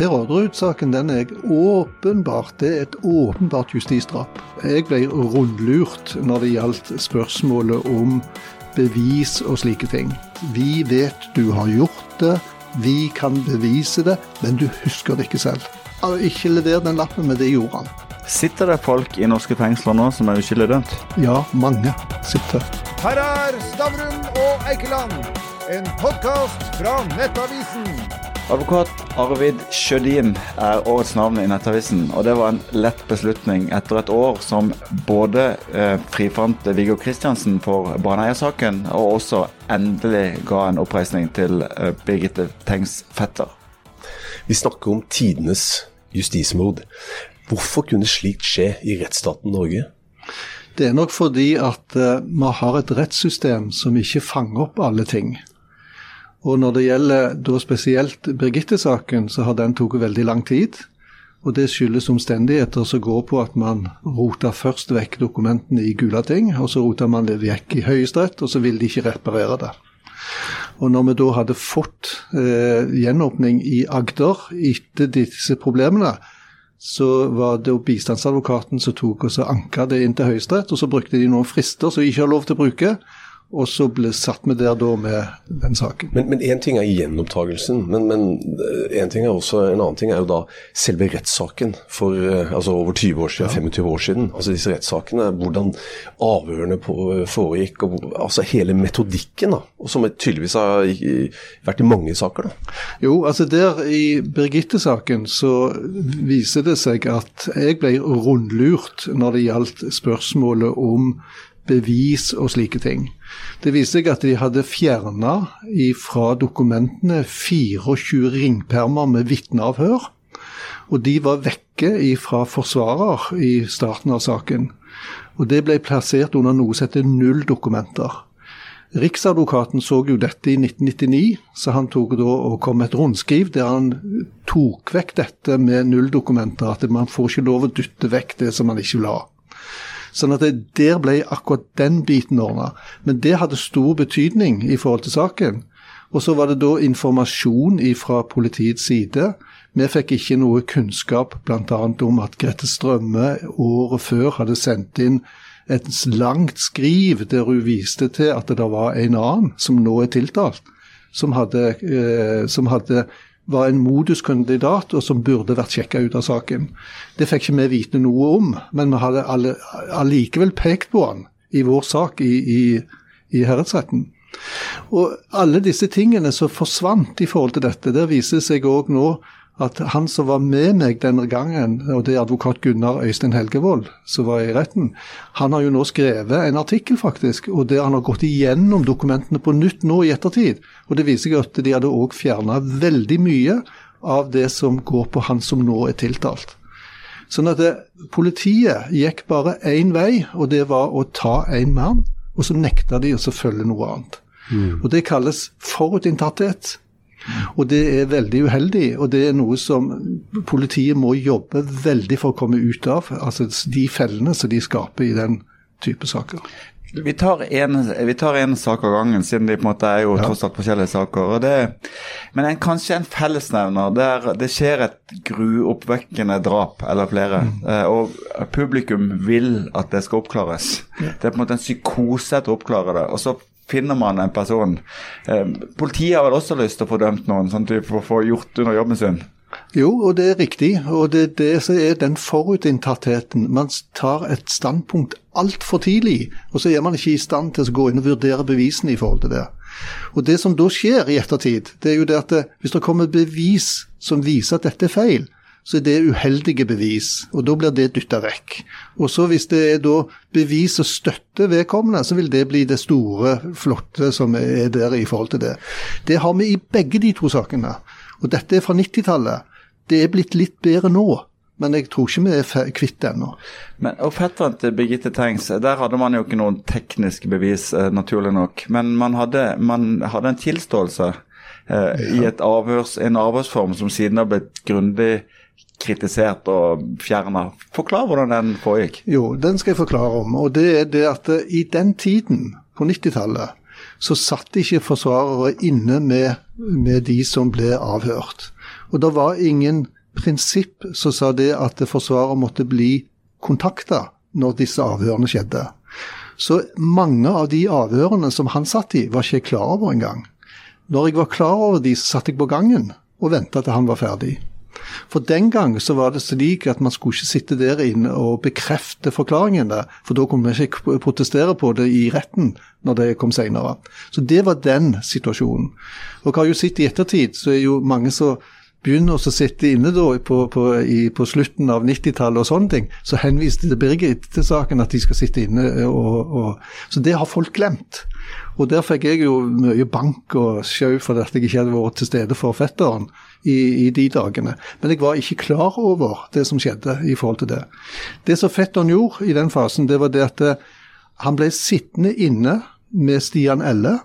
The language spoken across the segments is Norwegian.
Per Orderud-saken den er åpenbart det er et åpenbart justisdrap. Jeg ble rundlurt når det gjaldt spørsmålet om bevis og slike ting. Vi vet du har gjort det, vi kan bevise det, men du husker det ikke selv. Ikke lever den lappen, men det gjorde han. Sitter det folk i norske fengsler nå som er uskyldig dømt? Ja, mange sitter. Her er Stavrum og Eikeland, en podkast fra Nettavisen. Advokat Arvid Sjødin er årets navn i Nettavisen, og det var en lett beslutning etter et år som både eh, frifant Viggo Kristiansen for baneeiersaken, og også endelig ga en oppreisning til eh, Birgitte Tengs fetter. Vi snakker om tidenes justismord. Hvorfor kunne slikt skje i rettsstaten Norge? Det er nok fordi at uh, vi har et rettssystem som ikke fanger opp alle ting. Og når det gjelder da spesielt Birgitte-saken, så har den tatt veldig lang tid. Og det skyldes omstendigheter som går på at man rota først vekk dokumentene i Gulating, og så rota man det vekk i Høyesterett, og så ville de ikke reparere det. Og når vi da hadde fått eh, gjenåpning i Agder etter disse problemene, så var det jo bistandsadvokaten som tok og så anka det inn til Høyesterett, og så brukte de noen frister som de ikke har lov til å bruke. Og så ble satt vi der da med den saken. Men én ting er gjenopptagelsen, men, men en, ting er også, en annen ting er jo da selve rettssaken for eh, altså over 20 år siden, ja. 25 år siden. Altså disse rettssakene, hvordan avhørene på, foregikk, og altså hele metodikken, da, og som tydeligvis har vært i mange saker. da. Jo, altså der i Birgitte-saken så viser det seg at jeg ble rundlurt når det gjaldt spørsmålet om bevis og slike ting. Det viste seg at de hadde fjerna fra dokumentene 24 ringpermer med vitneavhør. Og de var vekke fra forsvarer i starten av saken. Og det ble plassert under noe som heter null dokumenter. Riksadvokaten så jo dette i 1999, så han tok da og kom med et rundskriv der han tok vekk dette med null dokumenter. At man får ikke lov å dytte vekk det som man ikke vil ha. Sånn at det, Der ble akkurat den biten ordna. Men det hadde stor betydning i forhold til saken. Og så var det da informasjon fra politiets side. Vi fikk ikke noe kunnskap bl.a. om at Grete Strømme året før hadde sendt inn et langt skriv der hun viste til at det var en annen, som nå er tiltalt, som hadde, eh, som hadde var en moduskandidat og som burde vært sjekka ut av saken. Det fikk ikke vi vite noe om, men vi hadde allikevel pekt på han i vår sak i, i, i herredsretten. Og alle disse tingene som forsvant i forhold til dette, der viser det seg òg nå at han som var med meg denne gangen, og det er advokat Gunnar Øystein Helgevold som var i retten, han har jo nå skrevet en artikkel, faktisk, og der han har gått igjennom dokumentene på nytt nå i ettertid. Og det viser seg at de hadde òg fjerna veldig mye av det som går på han som nå er tiltalt. Sånn at det, Politiet gikk bare én vei, og det var å ta en mann, og så nekta de å følge noe annet. Mm. Og Det kalles forutinntatthet. Og det er veldig uheldig, og det er noe som politiet må jobbe veldig for å komme ut av. Altså de fellene som de skaper i den type saker. Vi tar, en, vi tar en sak av gangen, siden de på en måte er jo ja. tross alt forskjellige saker. Det, men en, kanskje en fellesnevner der det skjer et gruoppvekkende drap eller flere, mm. Eh, og publikum vil at det skal oppklares. Ja. Det er på en måte en psykose etter å oppklare det. og så finner man en person. Eh, politiet har vel også lyst til å få dømt noen, sånn for å få gjort under jobben sin? Jo, og det er riktig. Og det det som er den forutinntattheten. Man tar et standpunkt altfor tidlig, og så er man ikke i stand til å gå inn og vurdere bevisene i forhold til det. Og Det som da skjer i ettertid, det er jo det at det, hvis det kommer bevis som viser at dette er feil, så er det uheldige bevis, og da blir det dytta vekk. Og så Hvis det er da bevis som støtter vedkommende, så vil det bli det store, flotte som er der i forhold til det. Det har vi i begge de to sakene. Og dette er fra 90-tallet. Det er blitt litt bedre nå. Men jeg tror ikke vi er kvitt det ennå. Men og Fetteren til Birgitte Tengs, der hadde man jo ikke noen tekniske bevis, eh, naturlig nok. Men man hadde, man hadde en tilståelse eh, ja. i avhørs, en avhørsform som siden har blitt grundig kritisert og fjerna. Forklar hvordan den foregikk. Jo, den skal jeg forklare om. Og det er det at i den tiden, på 90-tallet, så satt ikke forsvarere inne med, med, de som ble avhørt. Og det var ingen prinsipp som sa det at forsvarer måtte bli kontakta når disse avhørene skjedde. Så mange av de avhørene som han satt i, var ikke jeg klar over engang. Når jeg var klar over de, så satt jeg på gangen og venta til han var ferdig. For den gang så var det slik at man skulle ikke sitte der inne og bekrefte forklaringene, for da kunne man ikke protestere på det i retten når det kom senere. Så det var den situasjonen. Og hva har jo sett i ettertid, så er jo mange som begynner å sitte inne da på, på, i, på slutten av 90-tallet og sånne ting, så henviste Birgit til saken at de skal sitte inne. Og, og, så det har folk glemt. Og der fikk jeg jo mye bank og sjau for at jeg ikke hadde vært til stede for fetteren i, i, de dagene. Men jeg var ikke klar over det som skjedde i forhold til det. Det som fetteren gjorde i den fasen, det var det at eh, han ble sittende inne med Stian Elle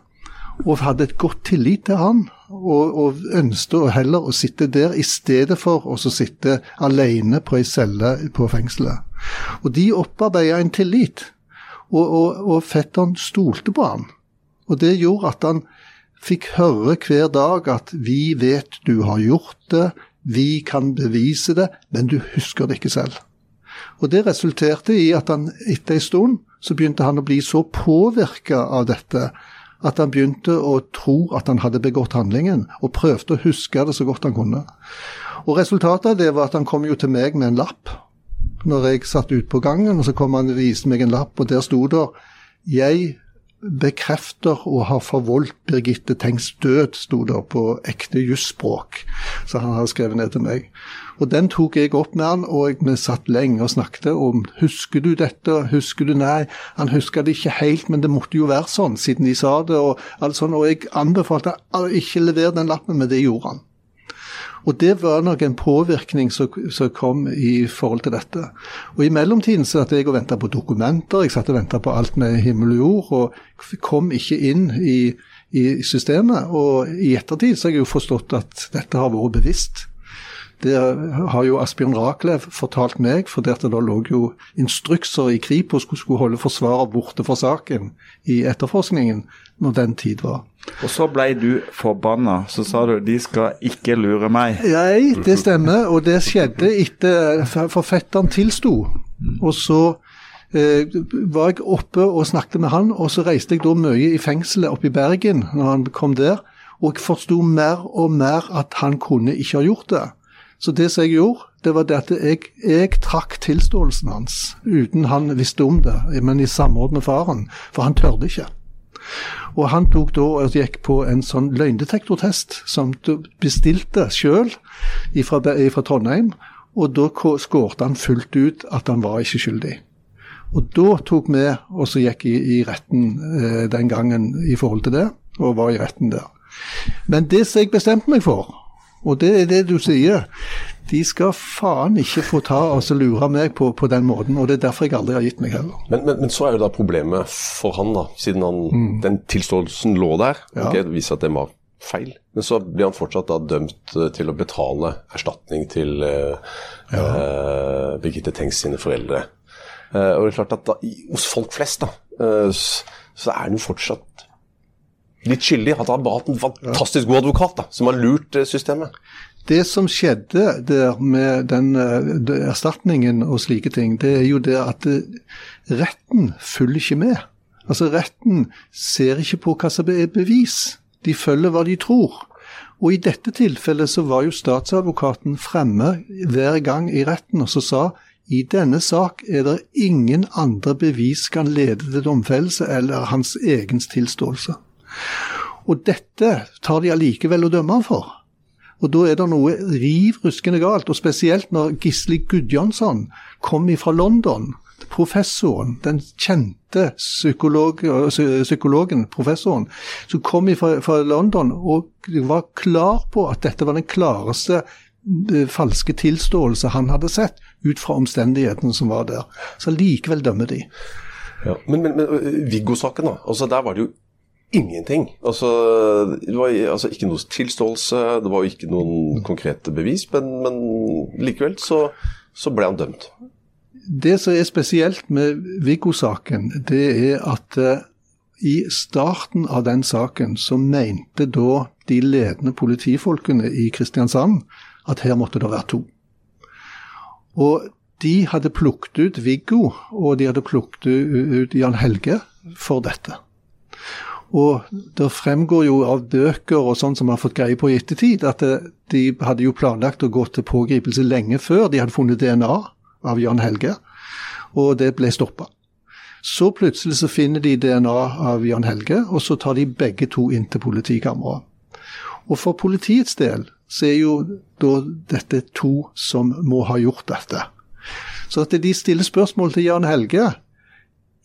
og hadde et godt tillit til han og, og ønsket heller å sitte der i stedet for å sitte alene på ei celle på fengselet. Og de opparbeida en tillit, og, og, og fetteren stolte på han. Og det gjorde at han fikk høre hver dag at 'vi vet du har gjort det', 'vi kan bevise det', men du husker det ikke selv. Og Det resulterte i at han etter en stund så begynte han å bli så påvirka av dette at han begynte å tro at han hadde begått handlingen, og prøvde å huske det så godt han kunne. Og Resultatet av det var at han kom jo til meg med en lapp når jeg satt ute på gangen. og Så kom han og viste meg en lapp, og der sto det 'Jeg bekrefter å ha forvoldt Birgitte Tengs død', sto det på ekte jusspråk. Så han hadde skrevet ned til meg. Og den tok jeg opp med han, og vi satt lenge og snakket om husker du dette, husker du nei. Han huska det ikke helt, men det måtte jo være sånn, siden de sa det. Og alt sånt, og jeg anbefalte ikke levere den lappen, men det gjorde han. Og det var nok en påvirkning som, som, kom i forhold til dette. Og I mellomtiden satt jeg og venta på dokumenter, jeg satt og venta på alt med himmel og jord, og kom ikke inn i, i systemet. Og i ettertid så har jeg jo forstått at dette har vært bevisst. Det har jo Asbjørn Rachlew fortalt meg, for det lå jo instrukser i Kripos som skulle holde forsvarer borte fra saken i etterforskningen når den tid var. Og så ble du forbanna. Så sa du 'de skal ikke lure meg'. Nei, det stemmer. Og det skjedde etter forfatteren tilsto. Og så eh, var jeg oppe og snakket med han, og så reiste jeg da mye i fengselet oppe i Bergen når han kom der. Og jeg forsto mer og mer at han kunne ikke ha gjort det. Så det som jeg gjorde, det var det at jeg, jeg trakk tilståelsen hans uten han visste om det, men i samråd med faren, for han tørde ikke. Og han tok da og gikk på en sånn løgndetektortest som du bestilte sjøl fra, Trondheim, og da skårte han fullt ut at han var ikke skyldig. Og da tok vi og så gikk i, i retten eh, den gangen i forhold til det, og var i retten der. Men det som jeg bestemte meg for, og det er det du sier. De skal faen ikke få ta og lure meg på, på, den måten, og det er derfor jeg aldri har gitt meg heller. Men, men, men så er jo da problemet for han, da, siden han, mm. den tilståelsen lå der. Ja. Okay, det viser at det var feil. Men så blir han fortsatt da dømt eh, til å betale erstatning til uh, ja. uh, Birgitte Tengs sine foreldre. Uh, og det er klart at da, hos folk flest da, så er han jo fortsatt litt skyldig. At han bare hatt en fantastisk god advokat da, som har lurt systemet. Det som skjedde der med den uh, erstatningen og slike ting, det er jo det at uh, retten følger ikke med. Altså Retten ser ikke på hva som er bevis, de følger hva de tror. Og i dette tilfellet så var jo statsadvokaten fremme hver gang i retten og så sa i denne sak er det ingen andre bevis kan lede til domfellelse eller hans egen tilståelse. Og dette tar de allikevel å dømme ham for. Og da er det noe riv ruskende galt, og spesielt når Gisli Gudjonsson kom fra London. Professoren, den kjente psykolog, psykologen, professoren, som kom fra, fra London og var klar på at dette var den klareste eh, falske tilståelse han hadde sett, ut fra omstendighetene som var der. Så likevel dømmer de. Ja, men, men, men Viggo-saken, da. Altså, der var det jo ingenting. Altså, det var altså, ikke noe tilståelse, det var jo ikke noen konkrete bevis, men, men likevel så, så, ble han dømt. Det som er spesielt med Viggo-saken, det er at uh, i starten av den saken så mente da de ledende politifolkene i Kristiansand at her måtte det være to. Og de hadde plukket ut Viggo, og de hadde plukket ut Jan Helge for dette. Og det fremgår jo av bøker og sånn som vi har fått greie på i ettertid, at de hadde jo planlagt å gå til pågripelse lenge før de hadde funnet DNA av Jan Helge, og det ble stoppa. Så plutselig så finner de DNA av Jan Helge, og så tar de begge to inn til politikammeret. Og for politiets del så er jo da dette to som må ha gjort dette. Så at de stiller spørsmål til Jan Helge,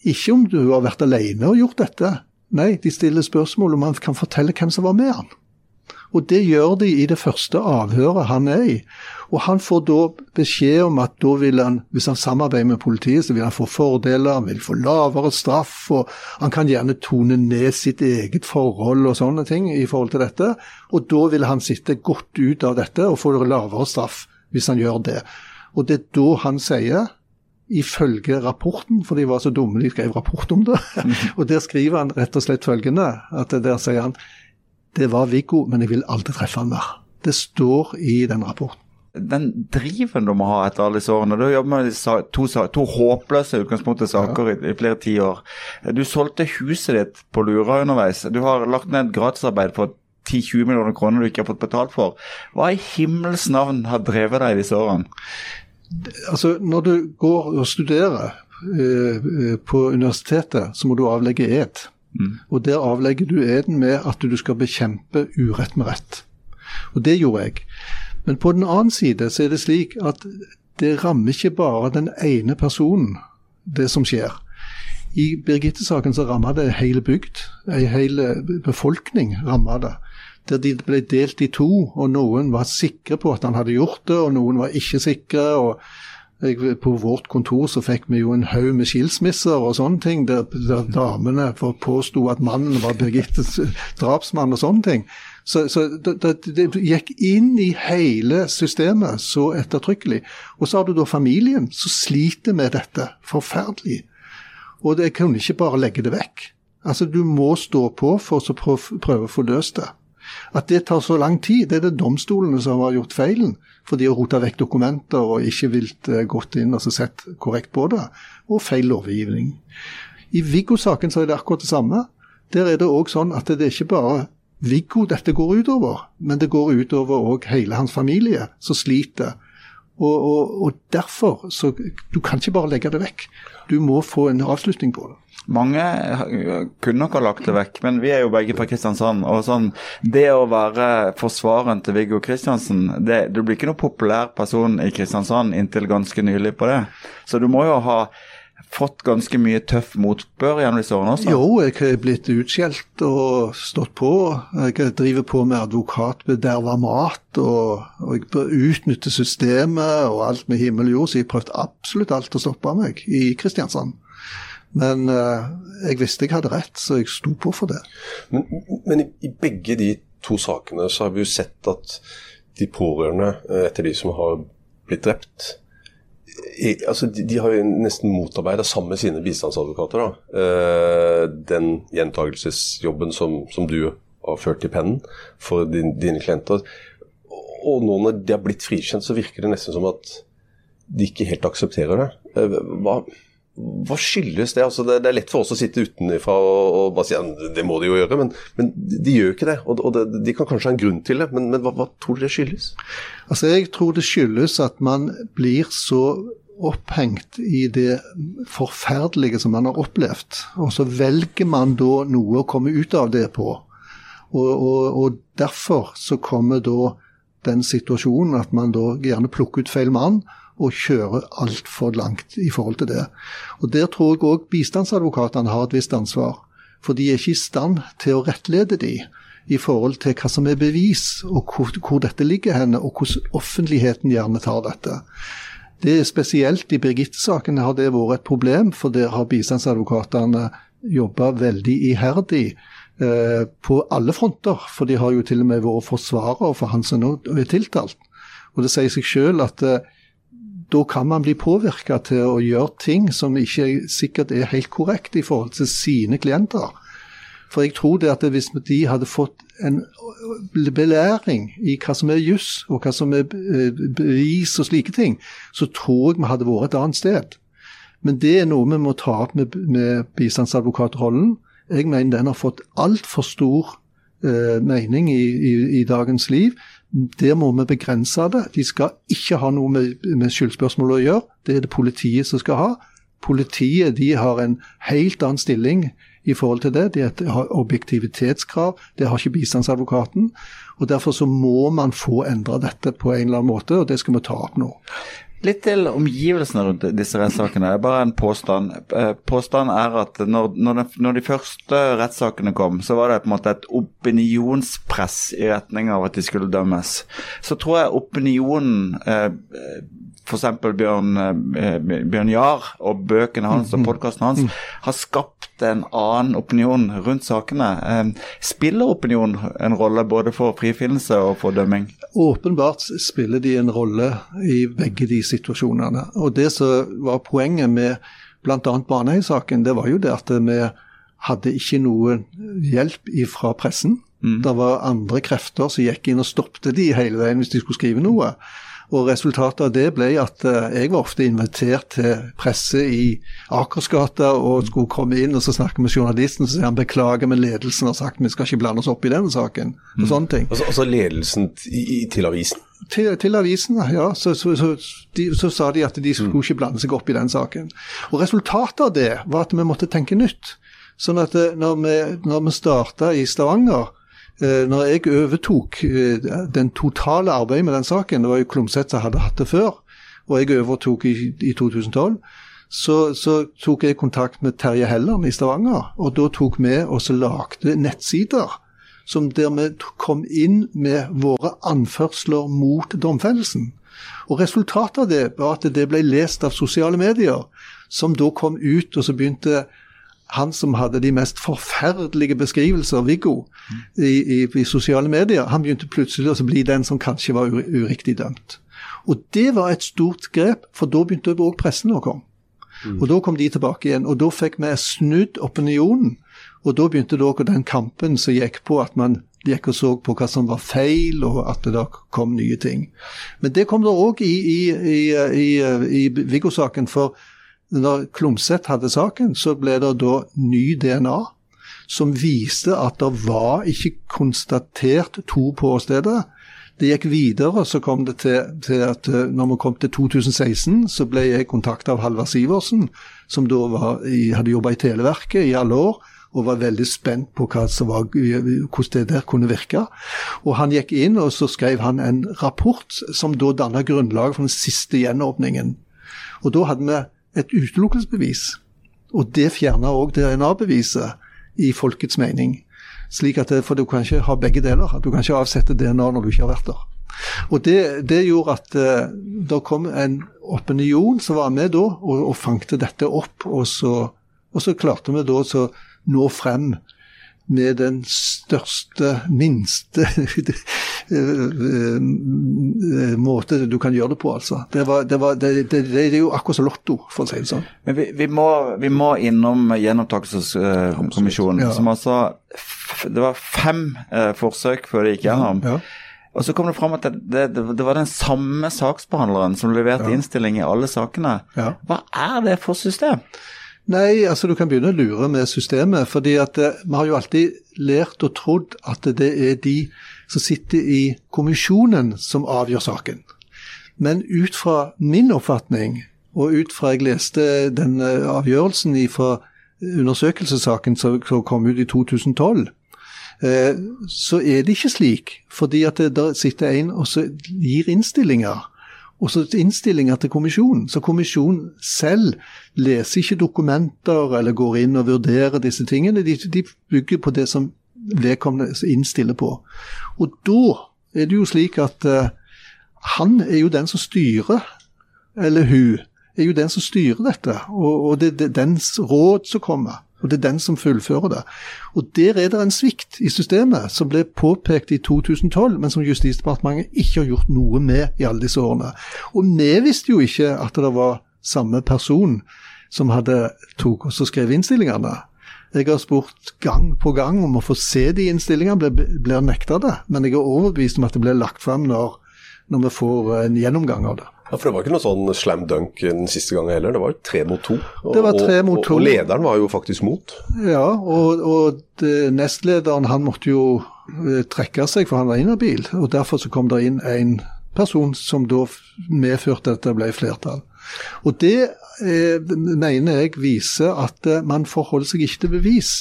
ikke om du har vært alene og gjort dette, Nei, de stiller spørsmål om han kan fortelle hvem som var med han. Og det gjør de i det første avhøret han er i. Og han får da beskjed om at da vil han, hvis han samarbeider med politiet, så vil han få fordeler, han vil få lavere straff, og han kan gjerne tone ned sitt eget forhold og sånne ting i forhold til dette. Og da vil han sitte godt ut av dette og få lavere straff hvis han gjør det. Og det er da han sier ifølge rapporten, for de var så dumme de skrev rapport om det. og Der skriver han rett og slett følgende, at der sier han det var Viggo, men jeg vil aldri treffe han mer. Det står i den rapporten. Den driven du må ha etter alle disse årene. Du har jobbet med to, to håpløse utgangspunktet saker ja. i, i, flere tiår. Du solgte huset ditt på Lura underveis. Du har lagt ned gratisarbeid for 10-20 millioner kroner du ikke har fått betalt for. Hva i himmels navn har drevet deg i disse årene? Altså, når du går og studerer eh, eh, på universitetet, så må du avlegge ed. Mm. Og der avlegger du eden med at du skal bekjempe urett med rett. Og det gjorde jeg. Men på den annen side så er det slik at det rammer ikke bare den ene personen, det som skjer. I Birgitte-saken så ramma det hele bygd. Ei hel befolkning ramma det der de ble delt i to, og noen var sikre på at han hadde gjort det, og noen var ikke sikre. og jeg, på vårt kontor så fikk vi jo en haug med skilsmisser og sånne ting, der, der damene påsto at mannen var Birgittes drapsmann og sånne ting. Så, så det, det, det, gikk inn i hele systemet så ettertrykkelig. Og så har du da familien som sliter med dette forferdelig. Og det kunne ikke bare legge det vekk. Altså Du må stå på for å prøve å få løst det. At det tar så lang tid, det er det domstolene som har gjort feilen. For de har rota vekk dokumenter og ikke vilt uh, gått inn og sett korrekt på det. Og feil lovgivning. I Viggo-saken så er det akkurat det samme. Der er det òg sånn at det er ikke bare Viggo dette går utover, men det går utover òg hele hans familie, som sliter. Og, og, og, derfor så Du kan ikke bare legge det vekk. Du må få en avslutning på det. Mange kunne nok ha lagt det vekk, men vi er jo begge fra Kristiansand. og sånn, Det å være forsvareren til Viggo Kristiansen, det, Du blir ikke noen populær person i Kristiansand inntil ganske nylig på det. Så du må jo ha fått ganske mye tøff motbør gjennom disse årene også? Jo, jeg har blitt utskjelt og stått på. Jeg driver på med advokatbederva mat, og, og jeg utnytter systemet og alt med himmel og jord, så jeg har prøvd absolutt alt å stoppe meg i Kristiansand. Men uh, jeg visste jeg hadde rett, så jeg sto på for det. Men, men i, i, begge de to sakene så har vi jo sett at de pårørende eh, etter de som har blitt drept, altså de, de, har jo nesten motarbeida sammen med sine bistandsadvokater da, uh, den gjentagelsesjobben som, som, du har ført i pennen for din, dine klienter. Og nå når de har blitt frikjent, så virker det nesten som at de ikke helt aksepterer det. Uh, hva hva skyldes det? Altså, det? er lett for oss å sitte utenfra og, og, bare si at det må de jo gjøre, men, men de gjør ikke det. Og, og det, De kan kanskje ha en grunn til det, men, men hva, hva, tror det skyldes? Altså, Jeg tror det skyldes at man blir så opphengt i det forferdelige som man har opplevd. Og så velger man da noe å komme ut av det på. Og, og derfor så kommer da den situasjonen at man da gjerne plukker ut feil mann og kjører altfor langt i forhold til det. Og Der tror jeg òg bistandsadvokatene har et visst ansvar. For de er ikke i stand til å rettlede de i forhold til hva som er bevis, og hvor, hvor dette ligger henne, og hvordan offentligheten gjerne tar dette. Det er Spesielt i Birgitte-saken har det vært et problem, for der har bistandsadvokatene jobba veldig iherdig eh, på alle fronter. For de har jo til og med vært forsvarere for han som nå er tiltalt. Og Det sier seg selv at eh, da kan man bli påvirka til å gjøre ting som ikke sikkert er helt korrekt i forhold til sine klienter. For jeg tror det at hvis de hadde fått en belæring i hva som er juss, og hva som er bevis og slike ting, så tror jeg vi hadde vært et annet sted. Men det er noe vi må ta opp med, med bistandsadvokatrollen. Jeg mener den har fått altfor stor eh, mening i, i, i, dagens liv. Der må vi begrense det. De skal ikke ha noe med, med skyldspørsmål å gjøre. Det er det politiet som skal ha. Politiet de har en helt annen stilling i forhold til det. De har objektivitetskrav. Det har ikke bistandsadvokaten. og Derfor så må man få endra dette på en eller annen måte, og det skal vi ta opp nå. Litt til omgivelsene rundt disse rettssakene. Det er Bare en påstand. Eh, påstanden er at når, når, de, når, de, første rettssakene kom, så var det på en måte et opinionspress i retning av at de skulle dømmes. Så tror jeg opinionen eh, f.eks. Bjørn, eh, Bjørn Jahr og bøkene hans og mm. podkasten hans mm. har skapt en annen opinion rundt sakene. Spiller opinion en rolle både for frifinnelse og for dømming? Åpenbart spiller de en rolle i begge de situasjonene. Og Det som var poenget med bl.a. Baneheia-saken, det var jo det at vi hadde ikke noe hjelp fra pressen. Mm. Det var andre krefter som gikk inn og stoppet de hele veien hvis de skulle skrive noe. Og Resultatet av det ble at eh, jeg var ofte invitert til presse i Akersgata og skulle komme inn og så snakke med journalisten så sier han beklager, men ledelsen har sagt vi skal ikke blande oss opp i denne saken. og mm. sånne ting. Altså, altså ledelsen i, til avisen? Til, til avisen, ja. Så, så, så, de, så, sa de at de skulle mm. ikke blande seg opp i den saken. Og Resultatet av det var at vi måtte tenke nytt. Sånn at eh, når vi, når vi starta i Stavanger, når jeg overtok eh, den totale arbeidet med den saken, det var jo Klomsæt som hadde hatt det før, og jeg overtok i, i 2012, så, så, tok jeg kontakt med Terje Helland i Stavanger. Og da tok vi og så lagde nettsider som der vi kom inn med våre anførsler mot domfellelsen. Og Resultatet av det var at det ble lest av sosiale medier, som da kom ut og så begynte han som hadde de mest forferdelige beskrivelser, Viggo, i, i, i, sosiale medier, han begynte plutselig å bli den som kanskje var uriktig dømt. Og det var et stort grep, for da begynte òg pressen å komme. Mm. Og da kom de tilbake igjen, og da fikk vi snudd opinionen. Og da begynte da den kampen som gikk på at man gikk og så på hva som var feil, og at det da kom nye ting. Men det kom da òg i, i, i, i Viggo-saken, for når Klomsæt hadde saken, så ble det da ny DNA som viste at det var ikke konstatert to påsteder. Det gikk videre, så kom det til, til, at eh, når vi kom til 2016, så ble jeg kontakta av Halvard Sivertsen, som da var, hadde jobba i Televerket i alle år og var veldig spent på var, hvordan det der kunne virke. Og Han gikk inn og så skrev han en rapport som da danna grunnlaget for den siste gjenåpningen. Og Da hadde vi et utelukkelsesbevis. Og det fjerner òg DNA-beviset i folkets mening. Slik at det, For du kan ikke ha begge deler. Du kan ikke avsette DNA når du ikke har vært der. Og Det, det gjorde at uh, det kom en opinion som var med da, og, og fangte dette opp. Og så, og så klarte vi da å nå frem med den største, minste eh, eh, måte du kan gjøre det på, altså. Det, var, det, var, det, det, er jo akkurat som Lotto, for å si det sånn. Men vi, vi, må, vi må, innom Gjenopptakelseskommisjonen, ja. som altså Det var fem eh, forsøk før det gikk gjennom. Ja. Og så kom det fram at det, det, var den samme saksbehandleren som leverte ja. innstilling i alle sakene. Hva er det for system? Nei, altså du kan begynne å lure med systemet. fordi at eh, vi har jo alltid lært og trodd at det er de som sitter i kommisjonen som avgjør saken. Men ut fra min oppfatning, og ut fra jeg leste den eh, avgjørelsen fra undersøkelsessaken som kom ut i 2012, eh, så er det ikke slik. Fordi at det sitter en og gir innstillinger og så innstillinger til kommisjonen. Så kommisjonen selv leser ikke dokumenter eller går inn og vurderer disse tingene. De, de bygger på det som vedkommende innstiller på. Og da er det jo slik at uh, han er jo den som styrer, eller hun er jo den som styrer dette. Og, og det er dens råd som kommer. Og det er den som fullfører det. Og Der er det en svikt i systemet som ble påpekt i 2012, men som Justisdepartementet ikke har gjort noe med i alle disse årene. Og vi visste jo ikke at det var samme person som hadde tok og skrev innstillingene. Jeg har spurt gang på gang om å få se de innstillingene, blir, blir nekta det. Men jeg er overbevist om at det blir lagt fram når, når vi får en gjennomgang av det. Ja, For det var ikke noe sånn slam dunk den siste gangen heller, det var jo tre mot to. Og, Det var tre mot to. Og, og lederen var jo faktisk mot. Ja, og, og det, nestlederen han måtte jo eh, trekke seg, for han var inhabil. Og derfor så kom det inn en person som da medførte at det ble flertall. Og det eh, mener jeg viser at eh, man forholder seg ikke til bevis.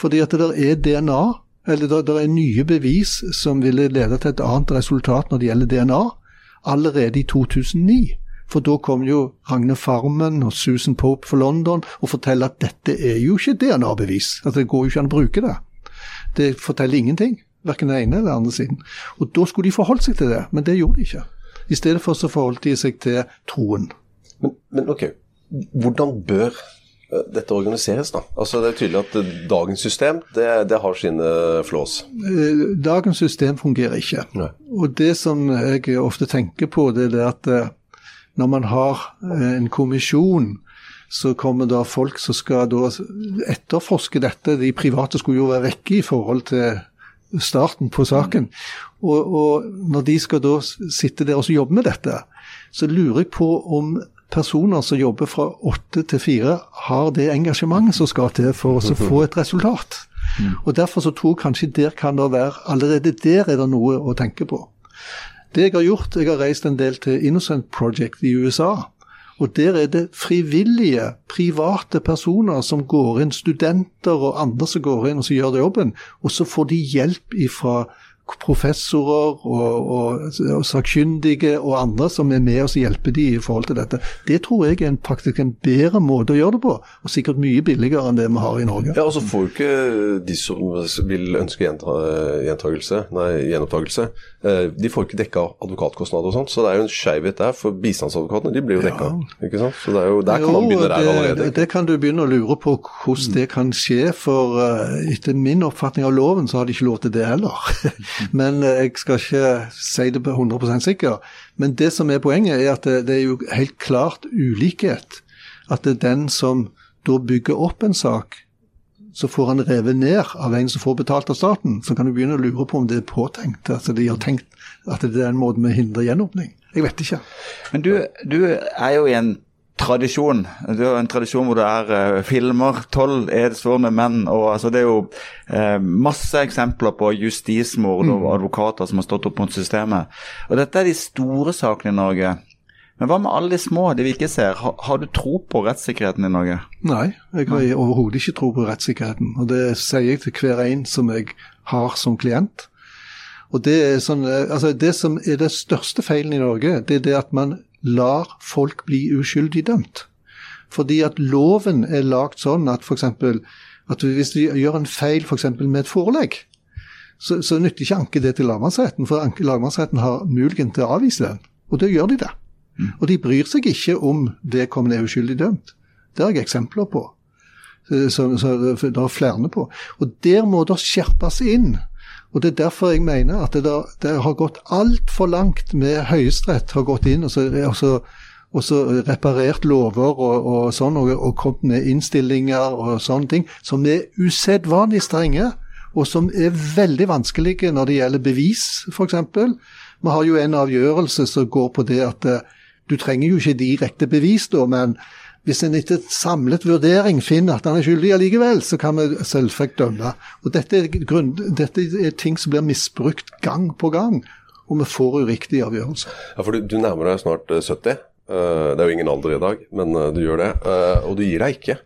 Fordi at det der er DNA, eller det det er nye bevis som ville lede til et annet resultat når det gjelder DNA, allerede i 2009. For da kom jo Ragne Farmen og Susan Pope for London og forteller at dette er jo ikke DNA-bevis. At det går jo ikke an å bruke det. Det forteller ingenting. Verken den ene eller den andre siden. Og da skulle de forholdt seg til det, men det gjorde de ikke. I stedet for så forholdt de seg til troen. Men, men ok, hvordan bør dette organiseres, da? Altså Det er tydelig at eh, dagens system det, det har sine flås. Eh, Dagens system fungerer ikke. Nei. Og det som jeg ofte tenker på, det er at eh, når man har eh, en kommisjon, så kommer da folk som skal da etterforske dette. De private skulle jo være vekke i forhold til starten på saken. Og, og når de skal da sitte der og jobbe med dette, så lurer jeg på om personer som jobber fra åtte til fire, har det engasjementet som skal til for å få et resultat. Og Derfor så tror jeg kanskje der kan det være Allerede der er det noe å tenke på. Det jeg har gjort, jeg har reist en del til Innocent Project i USA. Og der er det frivillige, private personer som går inn, studenter og andre som går inn og så gjør det jobben. Og så får de hjelp ifra professorer og, og, og sakkyndige og andre som er med oss og hjelper de i forhold til dette. Det tror jeg er en, faktisk en bedre måte å gjøre det på, og sikkert mye billigere enn det vi har i Norge. Ja, og så får jo ikke de som vil ønske gjentagelse, nei, gjenopptakelse, eh, de får ikke dekka advokatkostnader og sånt. Så det er jo en skeivhet der, for bistandsadvokatene de blir jo dekka. Ikke sant? Så det er jo, der kan man begynne der allerede. Det, det kan du begynne å lure på hvordan det kan skje, for eh, etter min oppfatning av loven så har de ikke lov til det heller. Men eh, jeg skal ikke si det på 100% sikker. Men det som er poenget, er at det, det er jo helt klart ulikhet. At det er den som da bygger opp en sak, så får han revet ned av en som får betalt av staten. Så kan du begynne å lure på om det er påtenkt. Altså de har tenkt at det er en måte vi hindrer gjenåpning. Jeg vet ikke. Men du, du er jo i en tradisjon. Det er jo en tradisjon hvor det er uh, filmer, tolv edsvorne menn. og altså Det er jo uh, masse eksempler på justismord og advokater som har stått opp mot systemet. Og Dette er de store sakene i Norge. Men hva med alle de små, de vi ikke ser? Har, har du tro på rettssikkerheten i Norge? Nei, jeg har overhodet ikke tro på rettssikkerheten. Og det sier jeg til hver en som jeg har som klient. Og det, sånn, eh, altså det som er det største feilen i Norge, det er det at man lar folk bli uskyldig dømt. Fordi at loven er lagt sånn at f.eks. at hvis vi gjør en feil f.eks. med et forelegg, så, så nytter ikke anke det til lagmannsretten, for lagmannsretten har muligheten til å avvise den. Og da gjør de det. Og de bryr seg ikke om vedkommende er uskyldig dømt. Det har jeg eksempler på. Så, så det er flere på. Og der må det skjerpes inn. Og Det er derfor jeg mener at det, der, det har gått altfor langt med Høyesterett har gått inn og så, og så, og så reparert lover og, og sånn, og, og kommet med innstillinger og sånne ting som er usedvanlig strenge, og som er veldig vanskelige når det gjelder bevis, f.eks. Vi har jo en avgjørelse som går på det at eh, du trenger jo ikke direkte bevis, da, men hvis en etter samlet vurdering finner at han er skyldig allikevel, så kan vi selvsagt dømme. Og dette er, grunn, dette er ting som blir misbrukt gang på gang, og vi får uriktige avgjørelser. Ja, for du, du nærmer deg snart eh, 70. Eh, det er jo ingen alder i dag, men eh, du gjør det. Eh, og du gir deg ikke.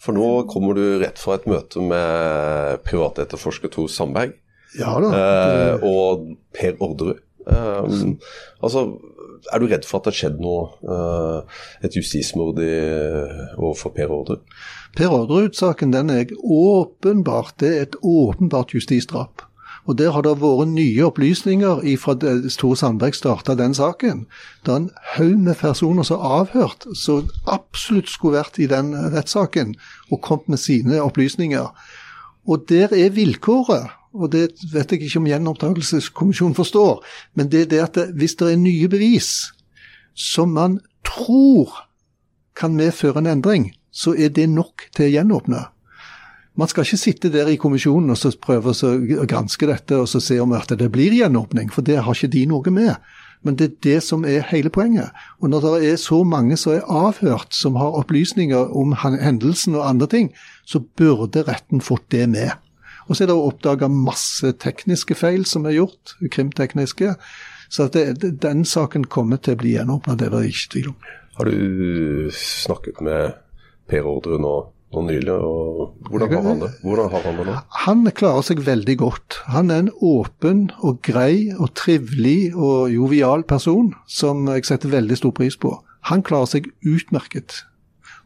For nå kommer du rett fra et møte med privatetterforsker Tor Sandberg Ja da. Det... og Per Orderud. Um, altså, er du redd for at det har skjedd noe, eh, et justismord i, overfor Per Orderud? Per Orderud-saken den er åpenbart det er et åpenbart justisdrap. Og Der har det vært nye opplysninger fra Tore Sandberg starta den saken. Det er en haug med personer som er avhørt, som absolutt skulle vært i den rettssaken og kommet med sine opplysninger. Og der er vilkåret, og det vet jeg ikke om gjenopptakelseskommisjonen forstår, men det er det at hvis det er nye bevis som man tror kan medføre en endring, så er det nok til å gjenåpne. Man skal ikke sitte der i kommisjonen og så prøve å granske dette og så se om at det blir gjenåpning, for det har ikke de noe med. Men det er det som er hele poenget. Og når det er så mange som er avhørt, som har opplysninger om hendelsen og andre ting, så burde retten fått det med. Og så er det oppdaga masse tekniske feil som er gjort, krimtekniske. Så det, den saken kommer til å bli gjenåpna, det er det ikke tvil om. Har du snakket med Per Ordre nå nå nylig. og Hvordan har han det Hvordan har han det nå? Han klarer seg veldig godt. Han er en åpen og grei og trivelig og jovial person som jeg setter veldig stor pris på. Han klarer seg utmerket.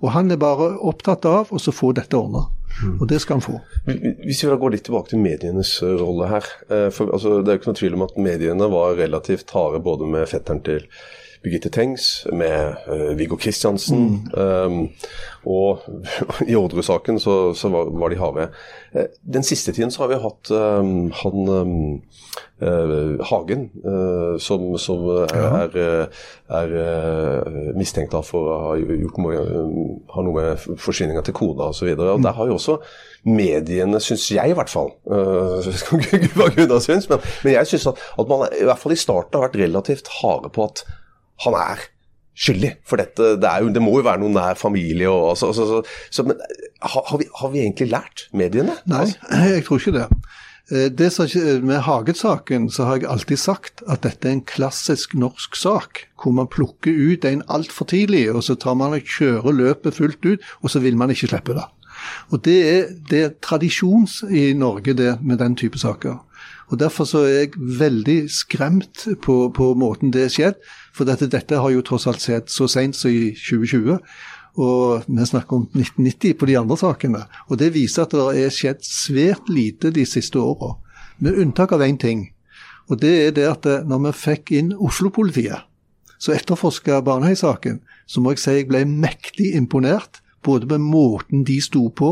Og han er bare opptatt av å få dette ordna. Mm. Og det skal han få. Hvis vi da går litt tilbake til medienes eh, rolle her. Eh, for, altså, det er jo ikke noe tvil om at mediene var relativt harde både med fetteren til Birgitte Tengs, med uh, Viggo Kristiansen. Mm. Um, og i Orderud-saken så, så var, var, de harde. Uh, den siste tiden så har vi hatt um, han um, uh, Hagen, som, som er, er, er mistenkt for å ha gjort noe, har noe med forsvinninga til kona osv. Mm. Der har jo også mediene, syns jeg i hvert fall hva Gunnar syns, men, men jeg syns at, at man i hvert fall i starten har vært relativt harde på at han er skyldig. For dette, det, jo, det, må jo være noen nær familie. Og, altså, altså, så, så, men har, har, vi, har, vi, egentlig lært mediene? Nei, jeg tror ikke det. Eh, det som, med Haget-saken så har jeg alltid sagt at dette er en klassisk norsk sak, hvor man plukker ut en altfor tidlig, og så tar man og kjører løpet fullt ut, og så vil man ikke slippe det. Og Det er, det er tradisjons i Norge det, med den type saker. Og Derfor så er jeg veldig skremt på, på måten det er skjedd. For dette, dette har jo tross alt skjedd så seint som i 2020. Og vi snakker om 1990 på de andre sakene. Og det viser at det er skjedd svært lite de siste åra. Med unntak av én ting. Og det er det at når vi fikk inn Oslo-politiet, så etterforska Baneheia-saken, så må jeg si jeg ble mektig imponert både med måten de sto på,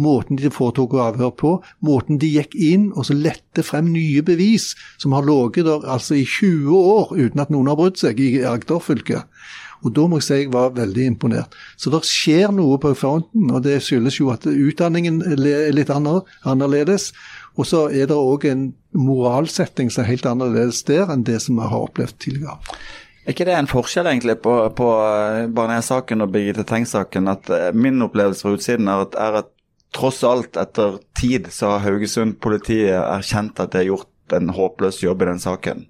måten de foretok avhør på, måten de gikk inn og så lette frem nye bevis som har ligget der altså i 20 år uten at noen har brutt seg i Agder fylke. Og Da må jeg si jeg var veldig imponert. Så det skjer noe på fronten, og det skyldes jo at utdanningen er litt annerledes. Og så er det òg en moralsetting som er helt annerledes der enn det som vi har opplevd tidligere. Er ikke det en forskjell egentlig på, på eh, Barnea-saken og Birgitte Tengs-saken? At eh, Min opplevelse fra utsiden er at, er at, tross alt, etter tid, så har Haugesund-politiet erkjent at de har gjort en håpløs jobb i den saken.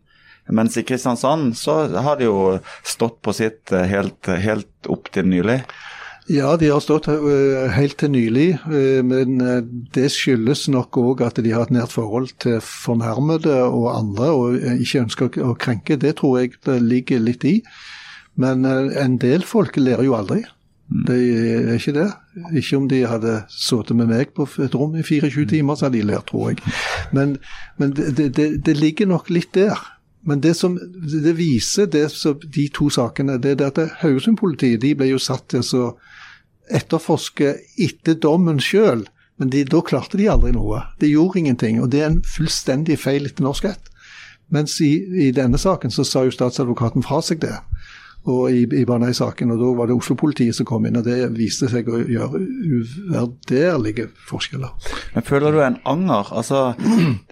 Mens i Kristiansand så har de jo stått på sitt eh, helt, helt opp til nylig. Ja, de har stått uh, helt til nylig. Uh, men uh, det skyldes nok òg at de har et nært forhold til fornærmede og andre, og ikke ønsker å krenke. Det tror jeg det ligger litt i. Men en del folk lærer jo aldri. Mm. Det er ikke det. Ikke om de hadde sittet med meg på et rom i 24 timer, så hadde de lært, tror jeg. Men, men det, det, det ligger nok litt der. Men det som det viser, det de to sakene, det er at Haugesund-politiet de ble jo satt til å etterforske etter dommen sjøl. Men de, da klarte de aldri noe. De gjorde ingenting. Og det er en fullstendig feil etter norsk rett. Mens i, i denne saken så sa jo statsadvokaten fra seg det og i, i Baneheia-saken. og Da var det Oslo-politiet som kom inn, og det viste seg å gjøre uverderlige forskjeller. Men Føler du en anger? Altså,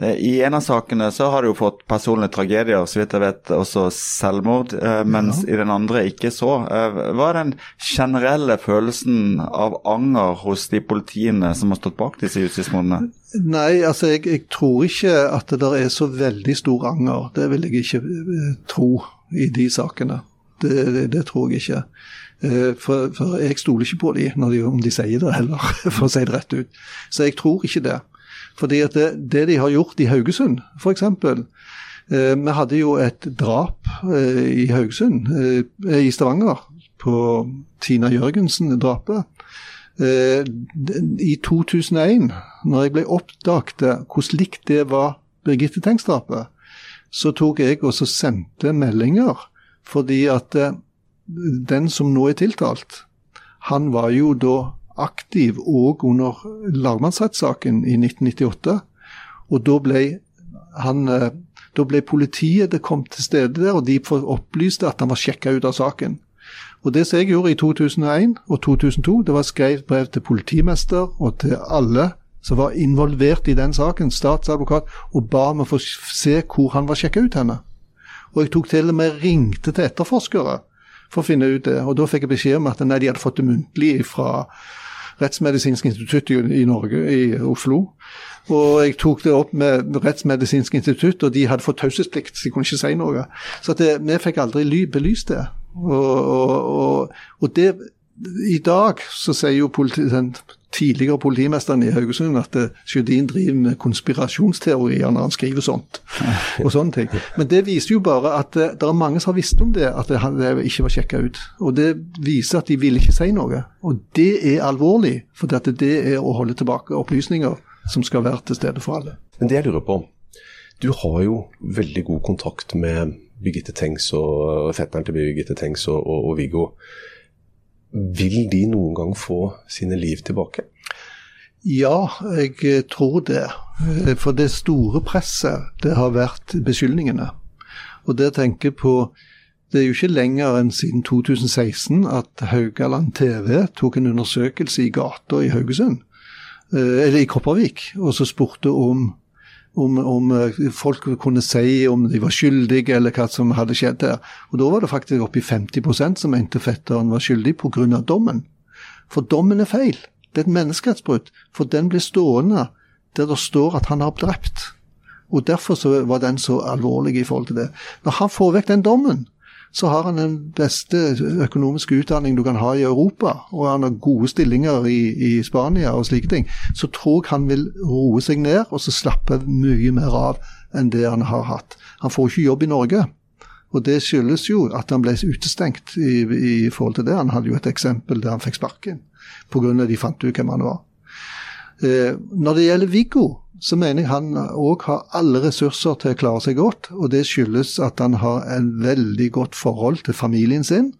det, I en av sakene så har du jo fått personlige tragedier, så vidt jeg vet, også selvmord, eh, mens ja. i den andre ikke så. Eh, hva er den generelle følelsen av anger hos de politiene som har stått bak disse justismordene? Nei, altså jeg, jeg, tror ikke at det der er så veldig stor anger. Det vil jeg ikke eh, tro i de sakene. Det, det, det tror jeg ikke. Eh, for, for, jeg stoler ikke på dem de, om de sier det heller, for å si det rett ut. Så jeg tror ikke det. Fordi at det, det de har gjort i Haugesund, f.eks. Eh, vi hadde jo et drap eh, i Haugesund, i Stavanger, på Tina Jørgensen-drapet. I 2001, når jeg ble oppdaget hvordan likt det var Birgitte Tengs-drapet, så tok jeg og sendte meldinger fordi at eh, den som nå er tiltalt, han var jo da aktiv òg under lagmannsrettssaken i 1998. Og da ble, eh, ble politiet det kom til stede der, og de opplyste at han var sjekka ut av saken. Og Det som jeg gjorde i 2001 og 2002, det var skrevet brev til politimester og til alle som var involvert i den saken, statsadvokat, og ba om å få se hvor han var sjekka ut henne. Og jeg tok til og med ringte til etterforskere for å finne ut det. Og da fikk jeg beskjed om at nei, de hadde fått det muntlig fra Rettsmedisinsk institutt i, Norge, i Oslo. Og jeg tok det opp med Rettsmedisinsk institutt, og de hadde fått taushetsplikt, så de kunne ikke si noe. Så det, vi fikk aldri ly, belyst det. Og, og, og, og det i dag så sier jo politi, tidligere politimesteren i Haugesund at uh, Sjødin driver med konspirasjonsteorier når han skriver sånt. og sånne ting. Men det viser jo bare at uh, det er mange som har visst om det, at det, det ikke var sjekka ut. Og det viser at de vil ikke si noe. Og det er alvorlig, for det er å holde tilbake opplysninger som skal være til stede for alle. Men det jeg lurer på, du har jo veldig god kontakt med Birgitte Tengs og fetteren til Birgitte Tengs og, og, og Viggo. Vil de noen gang få sine liv tilbake? Ja, jeg eh, tror det. Eh, for det store presset, det har vært beskyldningene. Og det tenker jeg på Det er jo ikke lenger enn siden 2016 at Haugaland TV tok en undersøkelse i gata i Haugesund, eh, eller i Kopervik, og så spurte om om, om, folk kunne si om de var skyldige eller hva som hadde skjedd der. Og Da var det faktisk oppi 50% som mente fetteren var skyldig pga. dommen. For dommen er feil. Det er et menneskerettsbrudd. For den blir stående der det står at han har drept. Og Derfor så var den så alvorlig i forhold til det. Når han får vekk den dommen, så har han den beste økonomiske utdanning du kan ha i Europa, og han har gode stillinger i, i Spania og slike ting, så tror jeg han vil roe seg ned og så slappe mye mer av enn det han har hatt. Han får ikke jobb i Norge. Og det skyldes jo at han ble utestengt i, i forhold til det. Han hadde jo et eksempel der han fikk sparken pga. de fant ut hvem han var. Eh, når det gjelder Viggo, så mener jeg han òg har alle ressurser til å klare seg godt. Og det skyldes at han har en veldig godt forhold til familien sin.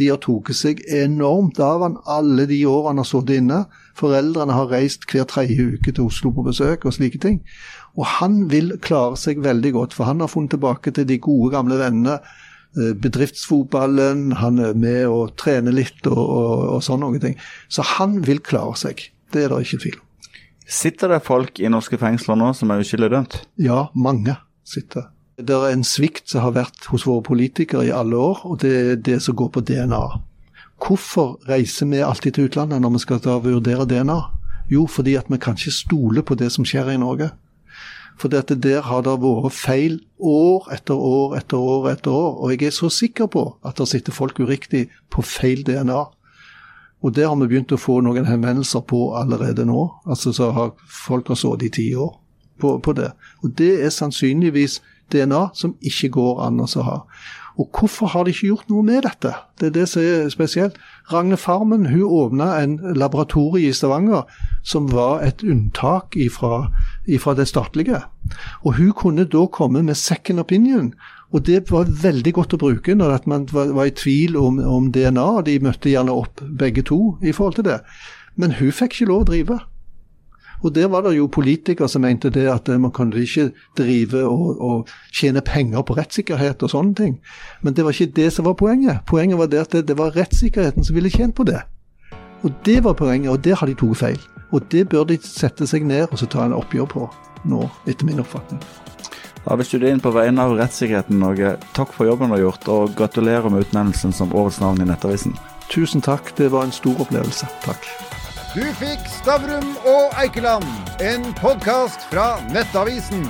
De har tatt seg enormt av han alle de årene han har sittet inne. Foreldrene har reist hver tredje uke til Oslo på besøk og slike ting. Og han vil klare seg veldig godt, for han har funnet tilbake til de gode, gamle vennene. Eh, bedriftsfotballen, han er med og trener litt og, og, og sånne ting. Så han vil klare seg. Det er det ikke tvil om. Sitter det folk i norske fengsler nå som er uskyldig dømt? Ja, mange sitter. Det er en svikt som har vært hos våre politikere i alle år, og det er det som går på DNA. Hvorfor reiser vi alltid til utlandet når vi skal da vurdere DNA? Jo, fordi at vi kan ikke stole på det som skjer i Norge. For dette der har det vært feil år etter år etter år etter år. Og jeg er så sikker på at det sitter folk uriktig på feil DNA. Og det har vi begynt å få noen henvendelser på allerede nå. Altså så har Folk har sittet i ti år på, på, det. Og det er sannsynligvis DNA som ikke går an å ha. Og hvorfor har de ikke gjort noe med dette? Det er det som er spesielt. Ragne Farmen hun åpna en laboratorie i Stavanger som var et unntak ifra, ifra det statlige. Og hun kunne da komme med second opinion. Og det var veldig godt å bruke når man var, var i tvil om, om DNA. De møtte gjerne opp begge to i forhold til det. Men hun fikk ikke lov å drive. Og der var det jo politikere som mente det at man kunne ikke drive og, og tjene penger på rettssikkerhet og sånne ting. Men det var ikke det som var poenget. Poenget var det at det, det var rettssikkerheten som ville tjent på det. Og det var poenget, og det har de tatt feil. Og det bør de sette seg ned og så ta en oppgjør på nå, etter min oppfatning. Da Arve inn på vegne av Rettssikkerheten Norge, takk for jobben du har gjort, og gratulerer med utnevnelsen som årets navn i Nettavisen. Tusen takk, det var en stor opplevelse. Takk. Du fikk Stavrum og Eikeland, en podkast fra Nettavisen.